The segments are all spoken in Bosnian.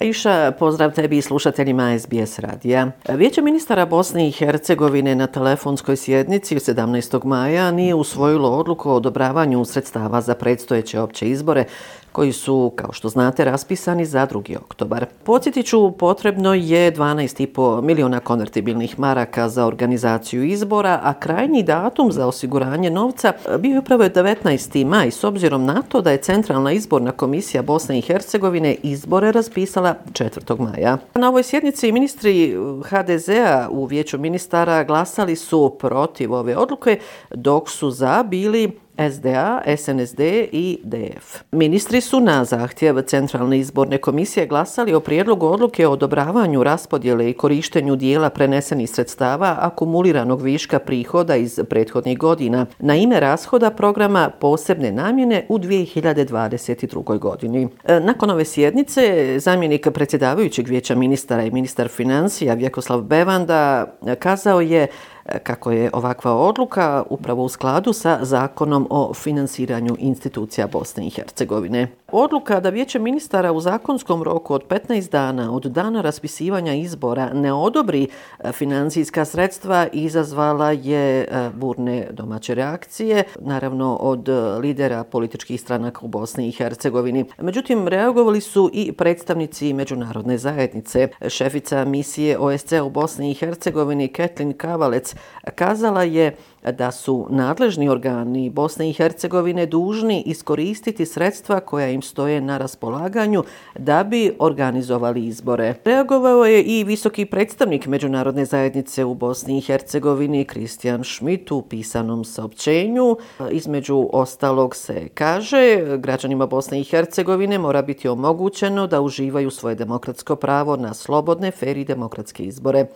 Iša, pozdrav tebi i slušateljima SBS radija. Vijeće ministara Bosne i Hercegovine na telefonskoj sjednici 17. maja nije usvojilo odluku o odobravanju sredstava za predstojeće opće izbore koji su, kao što znate, raspisani za 2. oktobar. Podsjetiću, potrebno je 12,5 miliona konvertibilnih maraka za organizaciju izbora, a krajnji datum za osiguranje novca bio je upravo 19. maj, s obzirom na to da je Centralna izborna komisija Bosne i Hercegovine izbore raspisala 4. maja. Na ovoj sjednici ministri HDZ-a u vijeću ministara glasali su protiv ove odluke, dok su za bili SDA, SNSD i DF. Ministri su na zahtjev Centralne izborne komisije glasali o prijedlogu odluke o odobravanju raspodjele i korištenju dijela prenesenih sredstava akumuliranog viška prihoda iz prethodnih godina na ime rashoda programa posebne namjene u 2022. godini. E, nakon ove sjednice, zamjenik predsjedavajućeg vijeća ministara i ministar financija Vjekoslav Bevanda kazao je kako je ovakva odluka upravo u skladu sa zakonom o finansiranju institucija Bosne i Hercegovine. Odluka da vijeće ministara u zakonskom roku od 15 dana od dana raspisivanja izbora ne odobri e, financijska sredstva izazvala je e, burne domaće reakcije, naravno od e, lidera političkih stranaka u Bosni i Hercegovini. Međutim, reagovali su i predstavnici međunarodne zajednice. Šefica misije OSCE u Bosni i Hercegovini Ketlin Kavalec kazala je da su nadležni organi Bosne i Hercegovine dužni iskoristiti sredstva koja im stoje na raspolaganju da bi organizovali izbore. Reagovao je i visoki predstavnik Međunarodne zajednice u Bosni i Hercegovini Kristijan Schmidt u pisanom saopćenju. Između ostalog se kaže građanima Bosne i Hercegovine mora biti omogućeno da uživaju svoje demokratsko pravo na slobodne, fer i demokratske izbore.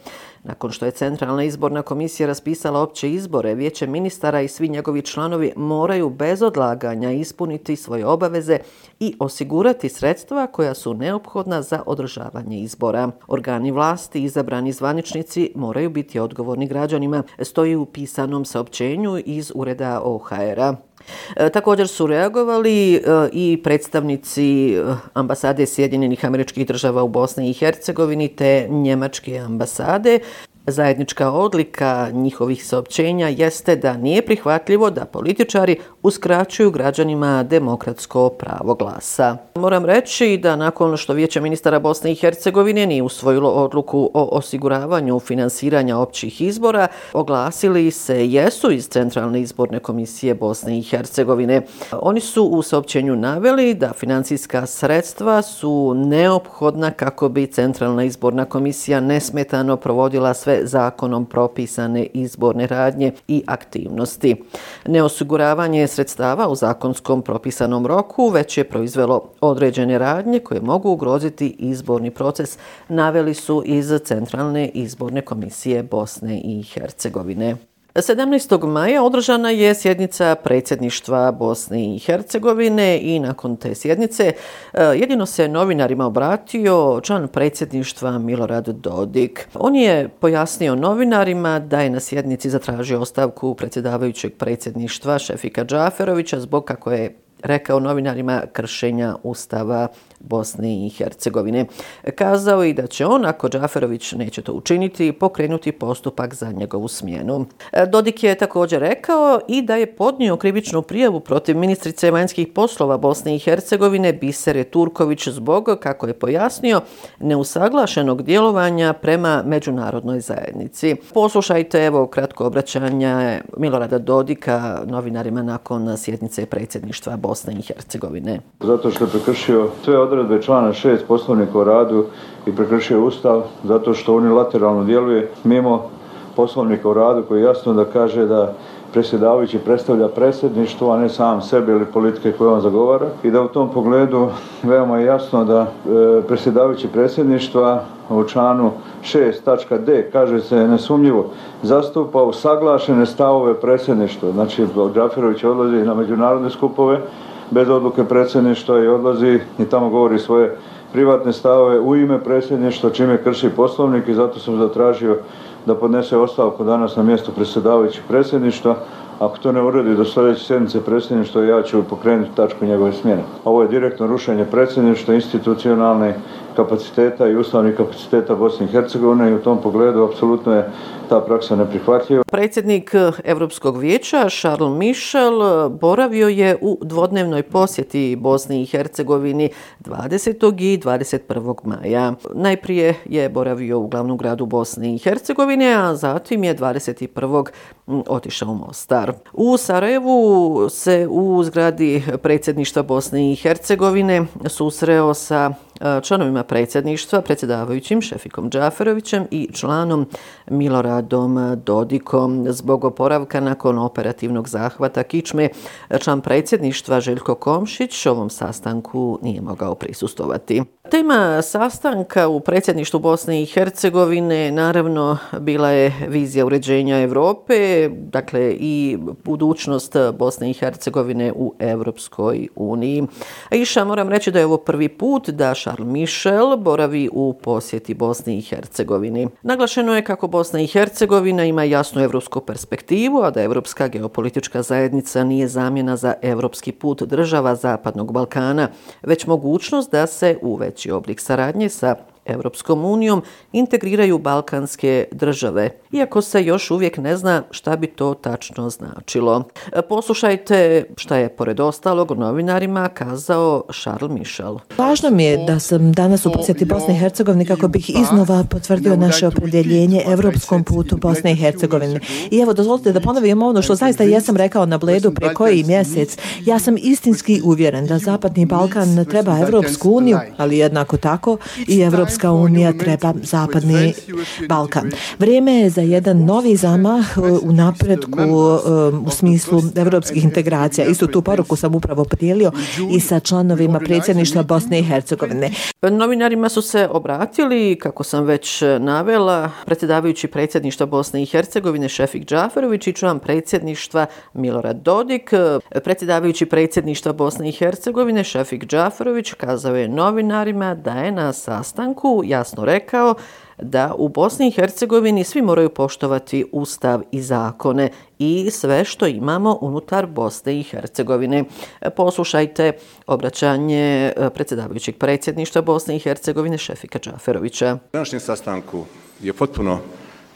Nakon što je Centralna izborna komisija raspisala opće izbore, vijeće ministara i svi njegovi članovi moraju bez odlaganja ispuniti svoje obaveze i osigurati sredstva koja su neophodna za održavanje izbora. Organi vlasti i izabrani zvaničnici moraju biti odgovorni građanima, stoji u pisanom saopćenju iz ureda OHR-a. E, također su reagovali e, i predstavnici e, ambasade Sjedinjenih američkih država u Bosni i Hercegovini te njemačke ambasade. Zajednička odlika njihovih saopćenja jeste da nije prihvatljivo da političari uskraćuju građanima demokratsko pravo glasa. Moram reći da nakon što Vijeće ministara Bosne i Hercegovine nije usvojilo odluku o osiguravanju finansiranja općih izbora, oglasili se jesu iz Centralne izborne komisije Bosne i Hercegovine. Oni su u saopćenju naveli da financijska sredstva su neophodna kako bi Centralna izborna komisija nesmetano provodila sve zakonom propisane izborne radnje i aktivnosti. Neosiguravanje sredstava u zakonskom propisanom roku već je proizvelo određene radnje koje mogu ugroziti izborni proces, naveli su iz Centralne izborne komisije Bosne i Hercegovine. 17. maja održana je sjednica predsjedništva Bosne i Hercegovine i nakon te sjednice e, jedino se novinarima obratio član predsjedništva Milorad Dodik. On je pojasnio novinarima da je na sjednici zatražio ostavku predsjedavajućeg predsjedništva Šefika Džaferovića zbog kako je rekao novinarima kršenja Ustava Bosne i Hercegovine. Kazao i da će on, ako Džaferović neće to učiniti, pokrenuti postupak za njegovu smjenu. E, Dodik je također rekao i da je podnio krivičnu prijavu protiv ministrice vanjskih poslova Bosne i Hercegovine Bisere Turković zbog, kako je pojasnio, neusaglašenog djelovanja prema međunarodnoj zajednici. Poslušajte evo kratko obraćanje Milorada Dodika novinarima nakon sjednice predsjedništva Bosne i Hercegovine. Zato što je prekršio sve odredbe člana 6 poslovnika o radu i prekršio ustav zato što unilateralno djeluje mimo poslovnika o radu koji jasno da kaže da predsjedavajući predstavlja predsjedništvo, a ne sam sebe ili politike koje on zagovara. I da u tom pogledu veoma je jasno da e, predsjedavajući predsjedništva u članu 6.d kaže se nesumnjivo zastupa usaglašene saglašene stavove predsjedništva. Znači, Džaferović odlazi na međunarodne skupove, bez odluke predsjedništva i odlazi i tamo govori svoje privatne stavove u ime predsjedništva čime krši poslovnik i zato sam zatražio da podnese ostavku danas na mjesto predsjedavajućeg predsjedništva Ako to ne uredi do sljedeće sjednice predsjedništva, ja ću pokrenuti tačku njegove smjene. Ovo je direktno rušenje predsjedništva, institucionalne kapaciteta i ustavnih kapaciteta Bosne i Hercegovine i u tom pogledu apsolutno je ta praksa neprihvatljiva. Predsjednik Europskog vijeća Charles Michel boravio je u dvodnevnoj posjeti Bosni i Hercegovini 20. i 21. maja. Najprije je boravio u glavnom gradu Bosne i Hercegovine, a zatim je 21. otišao u Mostar. U Sarajevu se u zgradi predsjedništva Bosne i Hercegovine susreo sa E, članovima predsjedništva, predsjedavajućim Šefikom Džaferovićem i članom Miloradom Dodikom. Zbog oporavka nakon operativnog zahvata Kičme, član predsjedništva Željko Komšić ovom sastanku nije mogao prisustovati. Tema sastanka u predsjedništvu Bosne i Hercegovine naravno bila je vizija uređenja Evrope, dakle i budućnost Bosne i Hercegovine u Evropskoj uniji. A iša moram reći da je ovo prvi put da Charles Michel boravi u posjeti Bosni i Hercegovini. Naglašeno je kako Bosna i Hercegovina ima jasnu evropsku perspektivu, a da evropska geopolitička zajednica nije zamjena za evropski put država Zapadnog Balkana, već mogućnost da se u veći oblik saradnje sa Evropskom unijom integriraju balkanske države, iako se još uvijek ne zna šta bi to tačno značilo. Poslušajte šta je pored ostalog novinarima kazao Charles Michel. Važno mi je da sam danas u posjeti Bosne i Hercegovine kako bih iznova potvrdio naše opredjeljenje evropskom putu Bosne i Hercegovine. I evo, dozvolite da ponovim ono što zaista jesam rekao na Bledu pre koji mjesec. Ja sam istinski uvjeren da Zapadni Balkan treba Evropsku uniju, ali jednako tako i Evropska unija treba zapadni Balkan. Vrijeme je za jedan novi zamah e, u napredku e, u smislu evropskih integracija. Istu tu poruku sam upravo podijelio i sa članovima predsjedništva Bosne i Hercegovine. Novinarima su se obratili, kako sam već e, navela, predsjedavajući predsjedništva Bosne i Hercegovine Šefik Džaferović i član predsjedništva Milorad Dodik. Predsjedavajući predsjedništva Bosne i Hercegovine Šefik Džaferović kazao je novinarima da je na sastanku jasno rekao da u Bosni i Hercegovini svi moraju poštovati ustav i zakone i sve što imamo unutar Bosne i Hercegovine. Poslušajte obraćanje e, predsjedavajućeg predsjedništva Bosne i Hercegovine Šefika Čaferovića. Na današnjem sastanku je potpuno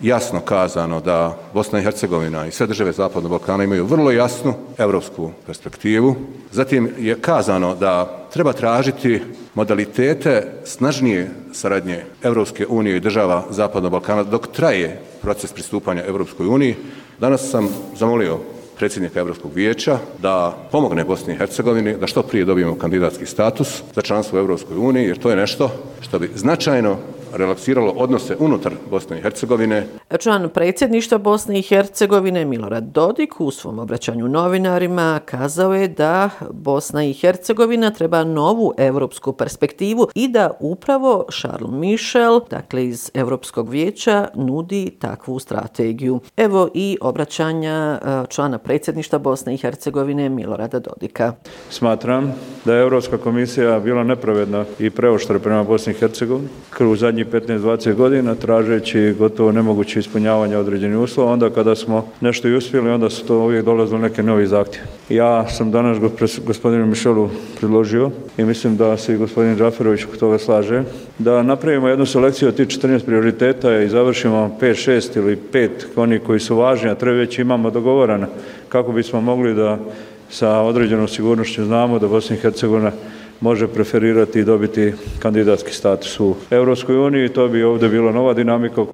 jasno kazano da Bosna i Hercegovina i sve države Zapadnog Balkana imaju vrlo jasnu evropsku perspektivu. Zatim je kazano da treba tražiti modalitete snažnije saradnje Evropske unije i država Zapadnog Balkana dok traje proces pristupanja Evropskoj uniji. Danas sam zamolio predsjednika Evropskog vijeća da pomogne Bosni i Hercegovini da što prije dobijemo kandidatski status za članstvo u Evropskoj uniji, jer to je nešto što bi značajno relaksiralo odnose unutar Bosne i Hercegovine. Član predsjedništva Bosne i Hercegovine Milorad Dodik u svom obraćanju novinarima kazao je da Bosna i Hercegovina treba novu evropsku perspektivu i da upravo Charles Michel, dakle iz Evropskog vijeća, nudi takvu strategiju. Evo i obraćanja e, člana predsjedništva Bosne i Hercegovine Milorada Dodika. Smatram da je Evropska komisija bila nepravedna i preoštra prema Bosni i Hercegovini zadnji zadnjih 15-20 godina tražeći gotovo nemoguće ispunjavanje određenih uslova. Onda kada smo nešto i uspjeli, onda su to uvijek dolazili neke novi zahtjevi. Ja sam danas gospodinu Mišelu predložio i mislim da se i gospodin Džaferović kod toga slaže, da napravimo jednu selekciju od tih 14 prioriteta i završimo 5, 6 ili 5 oni koji su važni, a treba već imamo dogovorana kako bismo mogli da sa određenom sigurnošću znamo da Bosna i Hercegovina može preferirati i dobiti kandidatski status u Europskoj uniji. To bi ovdje bila nova dinamika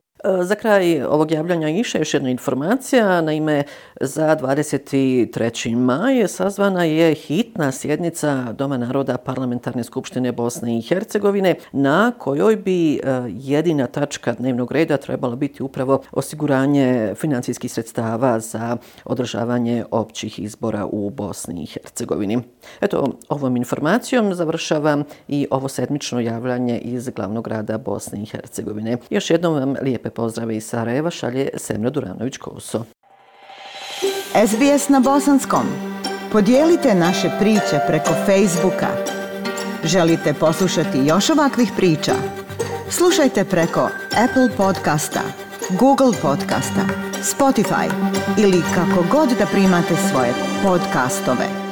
za kraj ovog javljanja iša još jedna informacija. Na ime za 23. maj sazvana je hitna sjednica Doma naroda Parlamentarne skupštine Bosne i Hercegovine na kojoj bi e, jedina tačka dnevnog reda trebala biti upravo osiguranje financijskih sredstava za održavanje općih izbora u Bosni i Hercegovini. Eto, ovom informacijom završavam i ovo sedmično javljanje iz glavnog grada Bosne i Hercegovine. Još jednom vam lijepe pozdrave iz Sarajeva šalje Semra Duranović-Koso. SBS na bosanskom. Podijelite naše priče preko Facebooka. Želite poslušati još ovakvih priča? Slušajte preko Apple podcasta, Google podcasta, Spotify ili kako god da primate svoje podcastove.